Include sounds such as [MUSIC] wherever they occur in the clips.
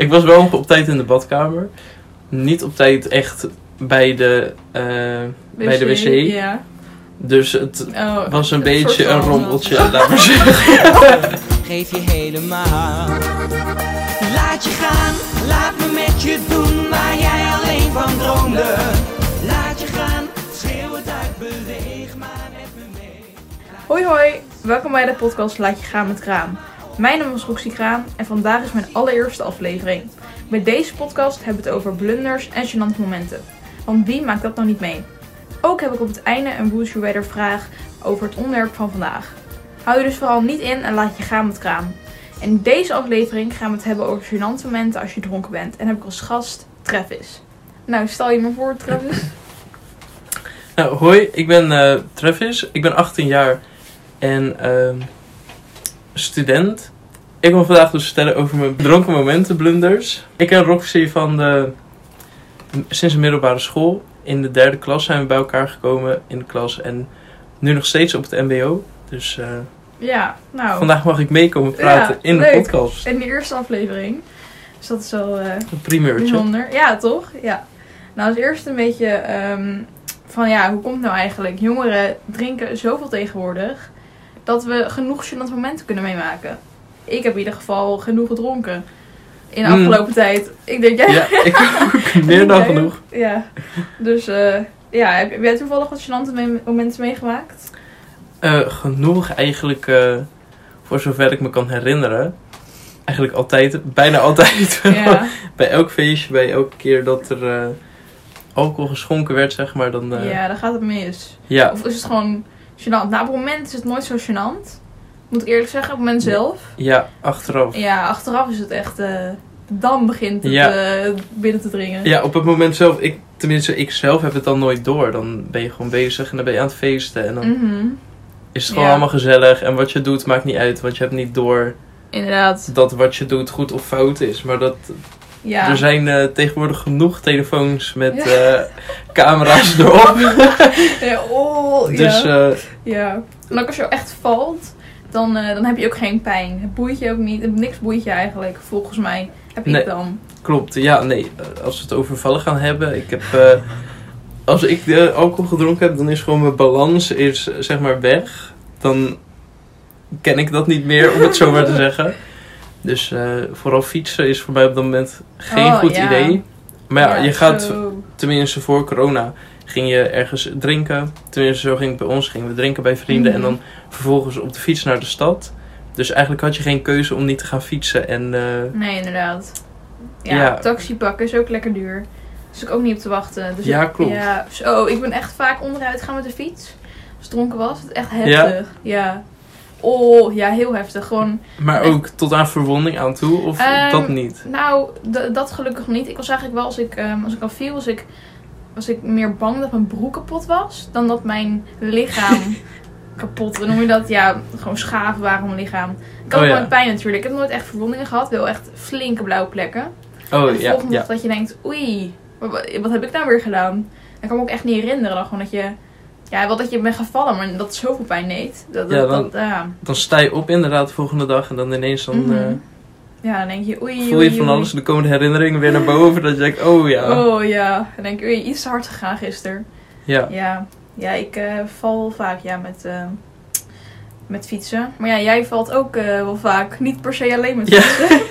ik was wel op tijd in de badkamer. Niet op tijd echt bij de, eh, bij de wc. Ja. Dus het Oh, was een beetje een rommeltje, laat maar [LAUGHS] zeggen. Geef je helemaal. Laat je gaan, laat me met je doen waar jij alleen van droomde. Laat je gaan, schreeuw het uit, beweeg maar met me mee. Hoi hoi, welkom bij de podcast Laat je gaan met Kraam. Mijn naam is Roxy Kraam en vandaag is mijn allereerste aflevering. Bij deze podcast hebben we het over blunders en gênante momenten. Want wie maakt dat nou niet mee? Ook heb ik op het einde een Woes Weather vraag over het onderwerp van vandaag. Hou je dus vooral niet in en laat je gaan met Kraam. En in deze aflevering gaan we het hebben over gênante momenten als je dronken bent. En heb ik als gast Travis. Nou, stel je me voor Travis. [LAUGHS] Nou, hoi, ik ben eh, Travis. Ik ben 18 jaar en ehm, student. Ik wil vandaag dus vertellen over mijn dronken momenten blunders. Ik ken Roxy van de, sinds de middelbare school. In de derde klas zijn we bij elkaar gekomen in de klas. En nu nog steeds op het mbo. Dus eh, Ja, nou. vandaag mag ik meekomen praten Ja, in de leuk. podcast. In de eerste aflevering. Dus dat is wel Een primeurtje. bijzonder. Ja, toch? Ja. Nou, als eerste een beetje ehm, van ja, hoe komt het nou eigenlijk? Jongeren drinken zoveel tegenwoordig dat we genoeg gênante momenten kunnen meemaken. Ik heb in ieder geval genoeg gedronken in de Mm. afgelopen tijd. Ik denk, jij? Ja, ik [LAUGHS] ook. Meer dan genoeg. Ja. Dus eh, ja, heb, heb jij toevallig wat gênante me- momenten meegemaakt? Eh, genoeg eigenlijk, eh, voor zover ik me kan herinneren. Eigenlijk altijd, bijna [LAUGHS] altijd. Ja. bij elk feestje, bij elke keer dat er alcohol geschonken werd, zeg maar. Dan, ja, dan gaat het mis. ja. Of is het gewoon gênant? Nou, op het moment is het nooit zo gênant. Moet ik eerlijk zeggen, op het moment zelf. ja, achteraf. Ja, achteraf is het echt... eh, dan begint het Ja. eh, binnen te dringen. Ja, op het moment zelf, ik, tenminste ik zelf heb het dan nooit door. Dan ben je gewoon bezig en dan ben je aan het feesten. En dan Mhm, is het gewoon Ja. allemaal gezellig. En wat je doet maakt niet uit, want je hebt niet door Inderdaad. dat wat je doet goed of fout is. Maar dat, Ja. er zijn eh, tegenwoordig genoeg telefoons met Ja. eh, camera's erop. [LAUGHS] ja, oh, Dus ja. eh, ja. En ook als je echt valt, dan, dan heb je ook geen pijn. Het boeit je ook niet. Niks boeit je eigenlijk, volgens mij. Heb ik Nee. dan. Klopt, ja, nee. Als we het over vallen gaan hebben, ik heb. als ik de alcohol gedronken heb, dan is gewoon mijn balans is, zeg maar weg. Dan ken ik dat niet meer, om het zo maar te zeggen. [LAUGHS] Dus eh, vooral fietsen is voor mij op dat moment geen Oh, goed ja. idee. Maar ja, je gaat, zo. tenminste voor corona, ging je ergens drinken. Tenminste, zo ging het bij ons. Gingen we drinken bij vrienden Mhm. en dan vervolgens op de fiets naar de stad. Dus eigenlijk had je geen keuze om niet te gaan fietsen. En eh, Nee, inderdaad. Ja, Ja. taxi pakken is ook lekker duur. Dus ik ook niet op te wachten. Dus Ja, klopt. Ja, zo, ik ben echt vaak onderuit gaan met de fiets. Als ik dronken was, het echt heftig. Ja. Oh, ja, heel heftig. Gewoon, Maar Echt? ook tot aan verwonding aan toe? Of Ehm, dat niet? nou, dat gelukkig niet. Ik was eigenlijk wel, als ik, ehm, als ik al viel, was ik, was ik meer bang dat mijn broek kapot was. Dan dat mijn lichaam [LAUGHS] kapot, noem je dat? Ja, gewoon schaven waren mijn lichaam. Ik had Oh, ja. nooit pijn natuurlijk. Ik heb nooit echt verwondingen gehad. Wel echt flinke blauwe plekken. En Oh de ja, volgende ja. dag dat je denkt, oei, wat, wat heb ik nou weer gedaan? Ik kan me ook echt niet herinneren. Dan gewoon dat je, ja, wel dat je bent gevallen, maar dat zoveel pijn deed. Dat, Ja, dat, dan- dat- ja. Dan sta je op inderdaad de volgende dag en dan ineens dan, Mhm. eh, ja, dan denk je, oei, voel oei, je van oei. alles. Dan komen de herinneringen weer naar boven. Dat je denkt, oh ja. Oh ja, dan denk je, oei, iets te hard gegaan gisteren. Ja. Ja, ja ik eh, val vaak ja, met, eh, met fietsen. Maar ja, jij valt ook wel vaak. Niet per se alleen met Ja. fietsen. [LAUGHS]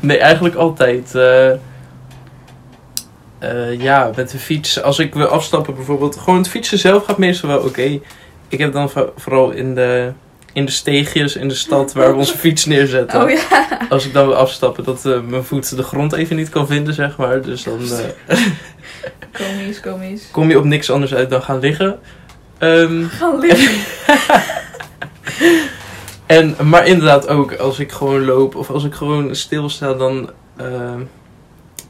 Nee, eigenlijk altijd. Eh, ja, met de fiets. Als ik wil afstappen bijvoorbeeld. Gewoon het fietsen zelf gaat meestal wel oké. Ik heb dan vo- vooral in de, in de steegjes in de stad waar we onze fiets neerzetten. Oh ja. Als ik dan wil afstappen, dat eh, mijn voet de grond even niet kan vinden, zeg maar. Dus dan eh, Komisch, komisch. [LAUGHS] kom je op niks anders uit dan gaan liggen. Ehm, Gaan liggen. [LAUGHS] en, maar inderdaad ook, als ik gewoon loop of als ik gewoon stilsta, dan... ehm,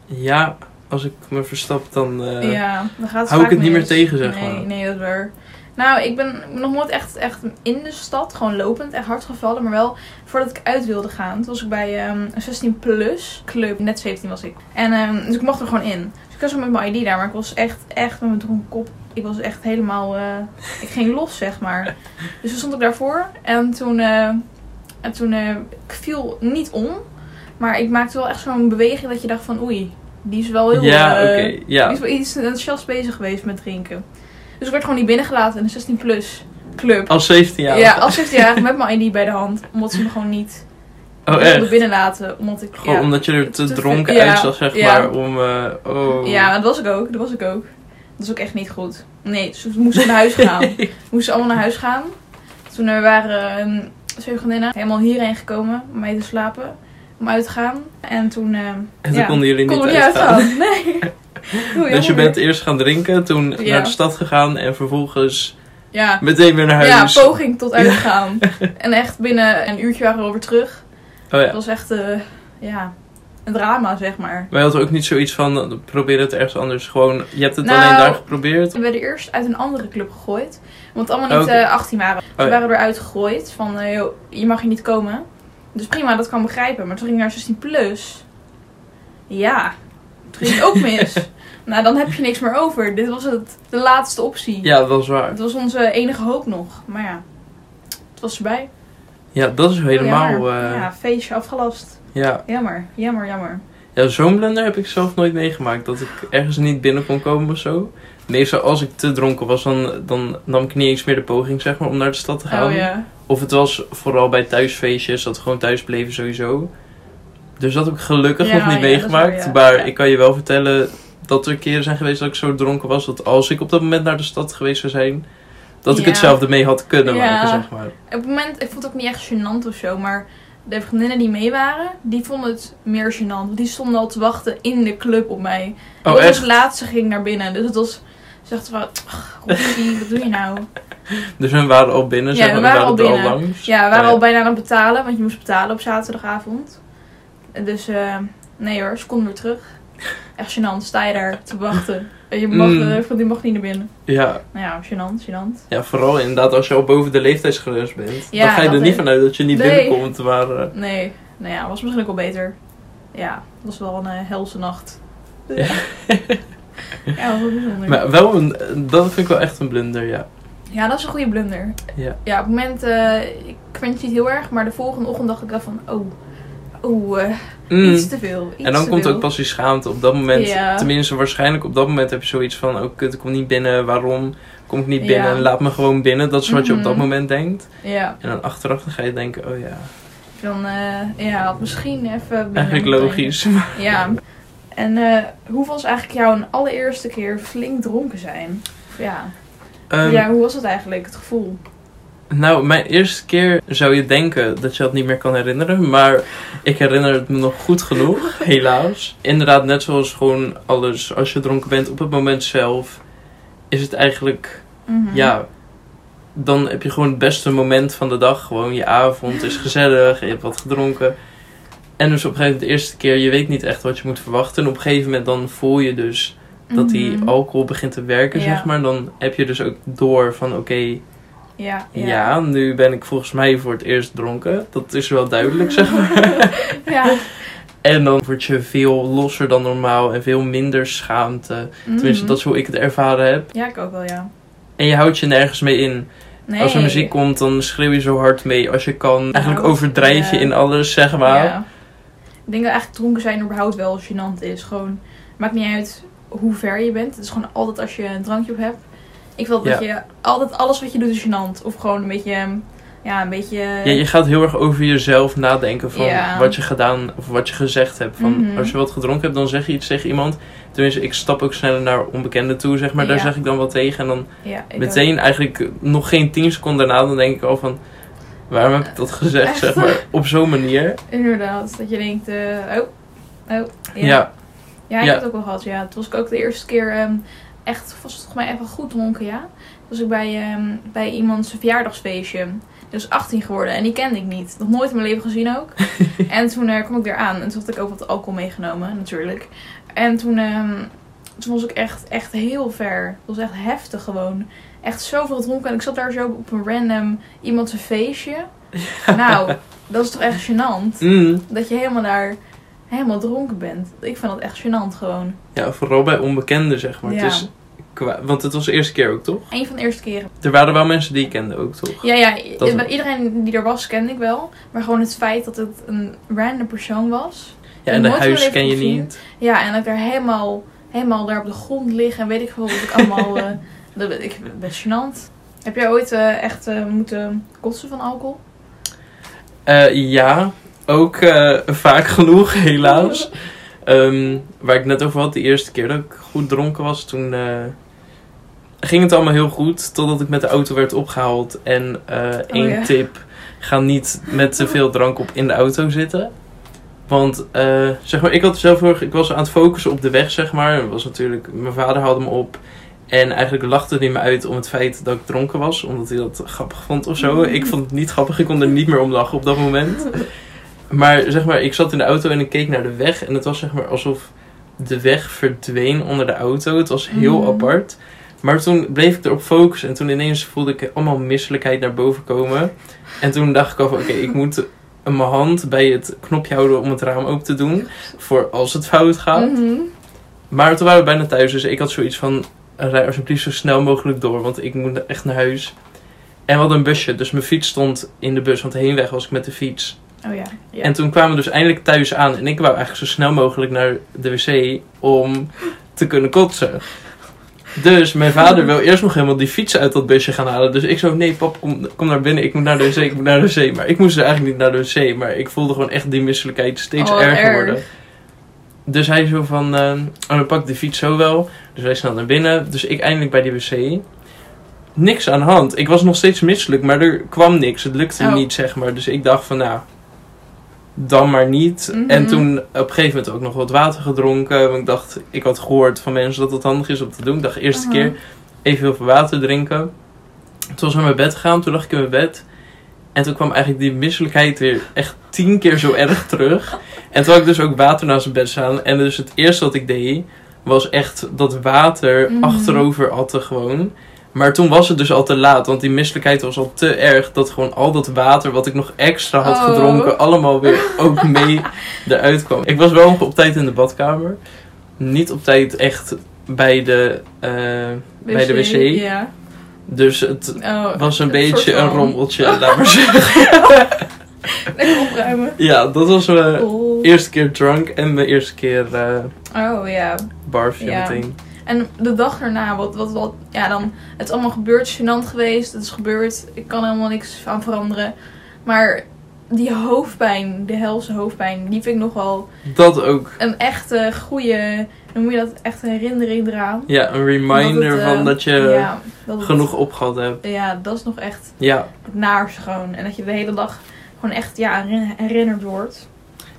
ja, als ik me verstap, dan... eh, ja, dan gaat het hou ik het niet meer tegen, zeg nee, maar. Nee, dat is waar. Nou, ik ben nog nooit echt, echt in de stad, gewoon lopend, echt hard gevallen. Maar wel voordat ik uit wilde gaan. Toen was ik bij ehm, een 16 plus club. Net 17 was ik. En ehm, dus ik mocht er gewoon in. Dus ik was zo met mijn ID daar. Maar ik was echt, echt met mijn dronken kop. Ik was echt helemaal... eh, ik ging los, zeg maar. [LAUGHS] Dus toen stond ik daarvoor. En toen... eh, en toen... ik viel niet om. Maar ik maakte wel echt zo'n beweging dat je dacht van oei, die is wel heel... ja, eh, ja. Die is wel iets enthousiast bezig geweest met drinken. Dus ik werd gewoon niet binnengelaten in de 16 plus club. Als 17 jaar. Ja, als 17 jaar met mijn ID bij de hand. Omdat ze me gewoon niet Oh, wilden binnenlaten. Omdat ik, Gewoon ja, omdat je er te te- dronken ja, uitzag, zeg ja. maar. Om, eh, oh. ja, dat was ik ook. Dat was ik ook. Dat is ook echt niet goed. Nee, dus we moesten naar huis gaan. We [LAUGHS] moesten allemaal naar huis gaan. Toen er waren ehm, twee vriendinnen helemaal hierheen gekomen om mee te slapen. Om uit te gaan. En toen... ehm, En toen ja, konden jullie niet niet uitgaan. [LAUGHS] Nee. Dus je bent eerst gaan drinken, toen Ja. naar de stad gegaan en vervolgens Ja, meteen weer naar ja, huis. poging tot uitgaan. [LAUGHS] en echt binnen een uurtje waren we weer terug. oh Het ja. was echt, eh, ja, een drama, zeg maar. Maar je had ook niet zoiets van, eh, probeer het ergens anders. Gewoon, je hebt het Nou, alleen daar geprobeerd. We werden eerst uit een andere club gegooid. Want allemaal niet eh 18 waren. Ze Oh ja. waren eruit gegooid van, eh, joh, je mag hier niet komen. Dus prima, dat kan begrijpen. Maar toen ging ik naar 16 plus. Ja, toen ging het ook mis. [LAUGHS] nou, dan heb je niks meer over. Dit was het, de laatste optie. Ja, dat is waar. Het was onze enige hoop nog. Maar ja, het was erbij. Ja, dat is helemaal... Jammer. eh, Ja, feestje afgelast. ja. Jammer, jammer, jammer. Ja, zo'n blunder heb ik zelf nooit meegemaakt. Dat ik ergens niet binnen kon komen of zo. Meestal als ik te dronken was, dan, dan nam ik niet eens meer de poging zeg maar, om naar de stad te gaan. Oh ja. Of het was vooral bij thuisfeestjes, dat we gewoon thuis bleven sowieso. Dus dat heb ik gelukkig Ja, nog niet ja, meegemaakt. ja. Maar ik kan je wel vertellen dat er keren zijn geweest dat ik zo dronken was. Dat als ik op dat moment naar de stad geweest zou zijn, dat ik hetzelfde mee had kunnen maken, zeg maar. Op het moment, ik vond het ook niet echt gênant of zo, maar de vriendinnen die mee waren, die vonden het meer gênant. Die stonden al te wachten in de club op mij. Oh, echt? het laatste ging naar binnen. Dus het was, ze dachten van, "Ach, Roesie, wat doe je nou? [LAUGHS] Dus we waren al binnen, Ja, zeg we maar. waren we al waren er al binnen. langs. Ja, we waren Oh, al bijna aan het betalen, want je moest betalen op zaterdagavond. Dus eh, nee hoor, ze konden weer terug. Echt gênant, sta je daar te wachten. En je mag, Mm. eh, van die mag niet naar binnen. Ja, Nou ja, gênant, gênant. ja, vooral inderdaad als je al boven de leeftijdsgrens bent. Ja, dan ga je er dat niet vanuit dat je niet Nee. binnenkomt. Maar eh, Nee, nou ja, was misschien ook wel beter. Ja, het was wel een helse nacht. Ja. [LAUGHS] ja, dat was wel bijzonder. Maar wel een, dat vind ik wel echt een blunder, ja. Ja, dat is een goede blunder. Ja. Ja, op het moment, eh, ik het niet heel erg, maar de volgende ochtend dacht ik wel van, oh, oh, eh, Mm. iets te veel. Iets En dan komt veel. ook pas die schaamte. Op dat moment, Ja. tenminste waarschijnlijk op dat moment heb je zoiets van... Oh kut, ik kom niet binnen. Waarom kom ik niet Ja. binnen? Laat me gewoon binnen. Dat is wat je op dat Mhm. moment denkt. Ja, En dan achteraf dan ga je denken, oh ja, dan, eh, ja, misschien even binnen eigenlijk logisch. Ja. En eh, hoe was eigenlijk jouw allereerste keer flink dronken zijn? Ja. Ehm, ja, hoe was het eigenlijk, het gevoel? Nou, mijn eerste keer zou je denken dat je dat niet meer kan herinneren. Maar ik herinner het me nog goed genoeg, [LAUGHS] helaas. Inderdaad, net zoals gewoon alles. Als je dronken bent op het moment zelf, is het eigenlijk, Mhm. ja... Dan heb je gewoon het beste moment van de dag. Gewoon je avond is gezellig, je hebt wat gedronken. En dus op een gegeven moment de eerste keer, je weet niet echt wat je moet verwachten. En op een gegeven moment dan voel je dus dat die Mhm. alcohol begint te werken, Ja. zeg maar. Dan heb je dus ook door van, oké, Ja, ja. nu ben ik volgens mij voor het eerst dronken. Dat is wel duidelijk, zeg maar. [LAUGHS] ja. En dan word je veel losser dan normaal en veel minder schaamte. Tenminste, Mhm. dat is hoe ik het ervaren heb. Ja, ik ook wel, ja. En je houdt je nergens mee in. Nee. Als er muziek komt, dan schreeuw je zo hard mee als je kan. Eigenlijk Nou, overdrijf je ja. in alles, zeg maar. Ja. Ik denk dat eigenlijk dronken zijn überhaupt wel gênant is. Gewoon, maakt niet uit hoe ver je bent. Het is gewoon altijd als je een drankje op hebt. Ik wil dat je altijd alles wat je doet is gênant. Of gewoon een beetje, ja, een beetje... Ja, je gaat heel erg over jezelf nadenken van Ja. wat je gedaan of wat je gezegd hebt. Van, Mhm. Als je wat gedronken hebt, dan zeg je iets tegen iemand. Tenminste, ik stap ook sneller naar onbekenden toe, zeg maar. Daar zeg ik dan wat tegen. En dan meteen eigenlijk nog geen tien seconden daarna, dan denk ik al van... Waarom heb ik dat gezegd, Echt? zeg maar. Op zo'n manier. Inderdaad, dat je denkt, eh, oh, oh, Ja. ja. Ja, ik Ja. heb het ook wel gehad, ja. Het was ook de eerste keer ehm, echt, was het volgens mij even goed dronken, ja. Was ik bij, ehm, bij iemands verjaardagsfeestje. Was 18 geworden en die kende ik niet. Nog nooit in mijn leven gezien ook. [LAUGHS] en toen eh, kwam ik weer aan en toen had ik ook wat alcohol meegenomen, natuurlijk. En toen, ehm, toen was ik echt, echt heel ver. Het was echt heftig gewoon. Echt zoveel dronken. En ik zat daar zo op een random iemands feestje. [LAUGHS] Nou, dat is toch echt gênant. Mm. Dat je helemaal daar helemaal dronken bent. Ik vind dat echt gênant gewoon. Ja, vooral bij onbekenden, zeg maar. Ja. Het is Qua, want het was de eerste keer ook, toch? Een van de eerste keren. Er waren wel mensen die ik kende ook, toch? Ja, ja. Dat- iedereen die er was, kende ik wel. Maar gewoon het feit dat het een random persoon was. Ja, en de huis ken je gezien. niet. Ja, en dat ik daar helemaal, helemaal daar op de grond lig en weet ik veel wat ik allemaal... [LAUGHS] dat, ik vind het best gênant. Heb jij ooit eh, echt eh, moeten kotsen van alcohol? Eh, ja, ook [LAUGHS] vaak genoeg, helaas. [LAUGHS] Ehm, waar ik net over had, de eerste keer dat ik goed dronken was, toen ging het allemaal heel goed. Totdat ik met de auto werd opgehaald. En eh één ja. tip, ga niet met te veel drank op in de auto zitten. Want zeg maar, ik had zelf heel erg- ik was aan het focussen op de weg, zeg maar. Was natuurlijk, mijn vader haalde me op. En eigenlijk lachte hij me uit om het feit dat ik dronken was. Omdat hij dat grappig vond of zo. Ik vond het niet grappig. Ik kon er niet meer om lachen op dat moment. [LAUGHS] Maar zeg maar, ik zat in de auto en ik keek naar de weg. En het was zeg maar alsof de weg verdween onder de auto. Het was heel Mhm. apart. Maar toen bleef ik erop focussen. En toen ineens voelde ik allemaal misselijkheid naar boven komen. En toen dacht ik al van, oké, ik moet mijn hand bij het knopje houden om het raam open te doen. Voor als het fout gaat. Mhm. Maar toen waren we bijna thuis, dus ik had zoiets van... Rij alsjeblieft zo snel mogelijk door, want ik moet echt naar huis. En we hadden een busje, dus mijn fiets stond in de bus, want heenweg was ik met de fiets. Oh ja. ja. En toen kwamen we dus eindelijk thuis aan en ik wou eigenlijk zo snel mogelijk naar de wc om te kunnen kotsen. Dus mijn vader [LAUGHS] wil eerst nog helemaal die fiets uit dat busje gaan halen. Dus ik zo, nee pap, kom, kom naar binnen, ik moet naar de wc, ik moet naar de wc. Maar ik moest dus eigenlijk niet naar de wc, maar ik voelde gewoon echt die misselijkheid steeds Oh, erger erg. worden. Dus hij zo van, eh, oh, dan pak ik de fiets zo wel. Dus wij snel naar binnen. Dus ik eindelijk bij die wc. Niks aan de hand. Ik was nog steeds misselijk, maar er kwam niks. Het lukte Oh. niet, zeg maar. Dus ik dacht van, nou, dan maar niet. Mhm. En toen op een gegeven moment ook nog wat water gedronken. Want ik dacht, ik had gehoord van mensen dat het handig is om te doen. Ik dacht, eerste Mhm. keer even heel veel water drinken. Toen was ik naar mijn bed gegaan. Toen lag ik in mijn bed. En toen kwam eigenlijk die misselijkheid weer echt tien keer zo erg terug. En toen had ik dus ook water naast mijn bed staan. En dus het eerste wat ik deed, was echt dat water Mhm. achterover atten gewoon. Maar toen was het dus al te laat, want die misselijkheid was al te erg dat gewoon al dat water wat ik nog extra had Oh. gedronken, allemaal weer ook mee [LAUGHS] eruit kwam. Ik was wel nog op tijd in de badkamer. Niet op tijd echt bij de, eh, bij de wc. Ja. Dus het Oh, was een beetje een rommeltje, laat [LAUGHS] maar zeggen. [LAUGHS] Lekker opruimen. Ja, dat was mijn Oh. eerste keer drunk en mijn eerste keer eh oh ja. En de dag daarna, wat, wat, wat, ja dan, het is allemaal gebeurd, gênant geweest, het is gebeurd, ik kan helemaal niks aan veranderen. Maar die hoofdpijn, de helse hoofdpijn, die vind ik nog wel Dat ook. een echte goede, noem je dat, echt een herinnering eraan. Ja, een reminder het, eh, van dat je ja, dat het- genoeg opgehad hebt. Ja, dat is nog echt Ja. het naars gewoon. En dat je de hele dag gewoon echt ja, herin- herinnerd wordt.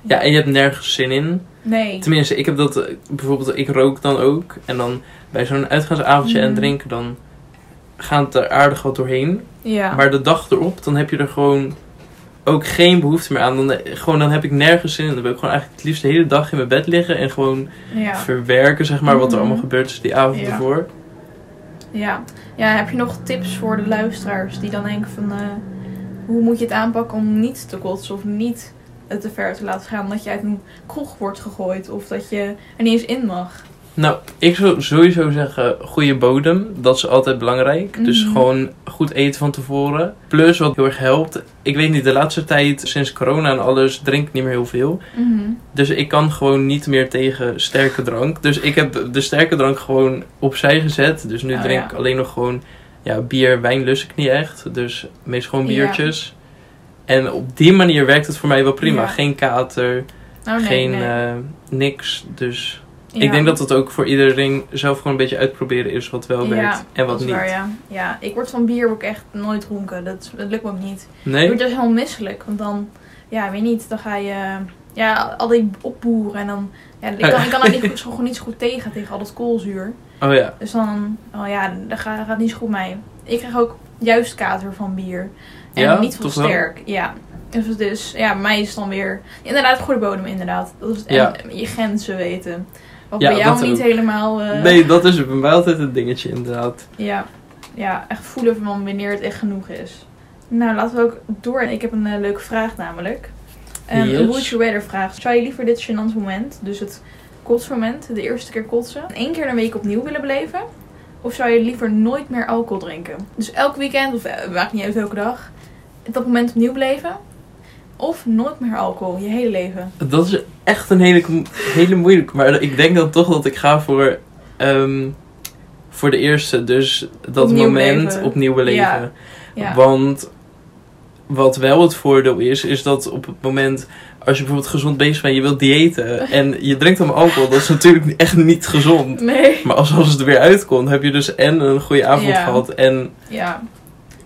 ja, en je hebt nergens zin in. Nee. Tenminste, ik heb dat eh, bijvoorbeeld, ik rook dan ook. En dan bij zo'n uitgaansavondje en Mhm. drinken, dan gaat er aardig wat doorheen. Ja. Maar de dag erop, dan heb je er gewoon ook geen behoefte meer aan. Dan, eh, gewoon, dan heb ik nergens zin in. Dan wil ik gewoon eigenlijk het liefst de hele dag in mijn bed liggen en gewoon ja. verwerken, zeg maar, wat er Mhm. allemaal gebeurd is die avond Ja. ervoor. Ja. ja, heb je nog tips voor de luisteraars die dan denken van... eh, hoe moet je het aanpakken om niet te kotsen of niet het te ver te laten gaan? Dat je uit een kroeg wordt gegooid of dat je er niet eens in mag. Nou, ik zou sowieso zeggen, goede bodem. Dat is altijd belangrijk. Dus Mhm. gewoon goed eten van tevoren. Plus, wat heel erg helpt. Ik weet niet, de laatste tijd, sinds corona en alles, drink ik niet meer heel veel. Dus ik kan gewoon niet meer tegen sterke drank. Dus ik heb de sterke drank gewoon opzij gezet. Dus nu Oh, drink ja. ik alleen nog gewoon... Ja, bier, wijn lust ik niet echt. Dus meestal gewoon Ja. biertjes. En op die manier werkt het voor mij wel prima. Ja. Geen kater, Oh, nee, geen nee. eh, niks. Dus Ja. ik denk dat het ook voor iedereen zelf gewoon een beetje uitproberen is wat wel werkt en wat dat niet. waar, ja. ja, ik word van bier ook echt nooit dronken. Dat, dat lukt me ook niet. Ik Nee? word dus helemaal misselijk. Want dan, ja, weet niet, dan ga je ja, al die opboeren. En dan, ja, ik kan, ik kan er niet, zo [LAUGHS] goed niet zo goed tegen, tegen al dat koolzuur. Oh ja. Dus dan, oh ja, dat gaat, gaat niet zo goed mee. Ik krijg ook juist kater van bier. En Ja, niet van wel? sterk. Ja. Dus, dus ja, mij is het dan weer... Inderdaad, goede bodem inderdaad. Dat is het. Ja. Je grenzen weten. Wat Ja, bij jou niet ook. helemaal... eh, Nee, dat is bij mij altijd een dingetje inderdaad. Ja. ja, echt voelen van wanneer het echt genoeg is. Nou, laten we ook door. Ik heb een eh, leuke vraag namelijk. Een Yes. Would you rather vraag. Zou je liever dit gênant moment, dus het kotsmoment, de eerste keer kotsen, één keer in een week opnieuw willen beleven? Of zou je liever nooit meer alcohol drinken? Dus elk weekend, of eh, maakt niet uit elke dag, dat moment opnieuw beleven. Of nooit meer alcohol, je hele leven. Dat is echt een hele, hele moeilijke. Maar ik denk dan toch dat ik ga voor, ehm, voor de eerste. Dus dat Opnieuw moment beleven. opnieuw beleven. Ja. Ja. Want wat wel het voordeel is, is dat op het moment als je bijvoorbeeld gezond bezig bent, je wilt diëten en je drinkt dan alcohol, dat is [LAUGHS] natuurlijk echt niet gezond. Nee. Maar als, als het er weer uitkomt, heb je dus en een goede avond Ja. gehad en Ja.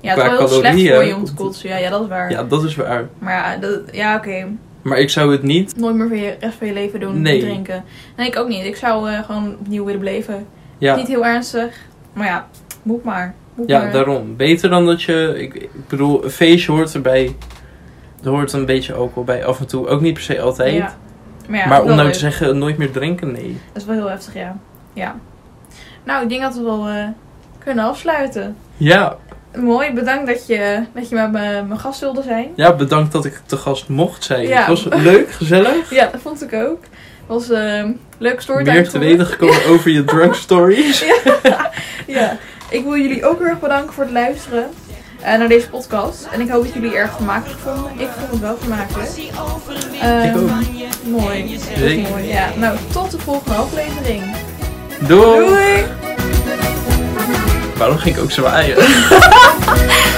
Ja, het is wel heel slecht calorieën voor je om te kotsen. Ja, ja, dat is waar. ja, dat is waar. Maar ja, dat, ja oké. Maar ik zou het niet, Nooit meer voor je rest van je leven doen, Nee. drinken. Nee, ik ook niet. Ik zou eh, gewoon opnieuw willen beleven. ja, Niet heel ernstig. Maar ja, moet maar. Moet ja maar. daarom. Beter dan dat je, ik, ik bedoel, een feestje hoort erbij. Hoort een beetje alcohol bij af en toe. Ook niet per se altijd. Ja. Maar, ja, maar om nou leuk. te zeggen, nooit meer drinken, nee. Dat is wel heel heftig, ja. Ja. Nou, ik denk dat we wel eh, kunnen afsluiten. Ja, Mooi, bedankt dat je, dat je met me- mijn gast wilde zijn. ja, bedankt dat ik te gast mocht zijn. Ja. Het was leuk, gezellig. Ja, dat vond ik ook. Het was een leuke storytime. Meer te weten gekomen over je drunk stories. [LAUGHS] Ja, ik wil jullie ook heel erg bedanken voor het luisteren naar deze podcast. En ik hoop dat jullie het erg vermakelijk vonden. Ik vond het wel vermakelijk. Ehm, Ik ook. Mooi. Zeker. mooi. Ja, nou, tot de volgende aflevering. Doei! Doei! Waarom ging ik ook zwaaien? [LAUGHS]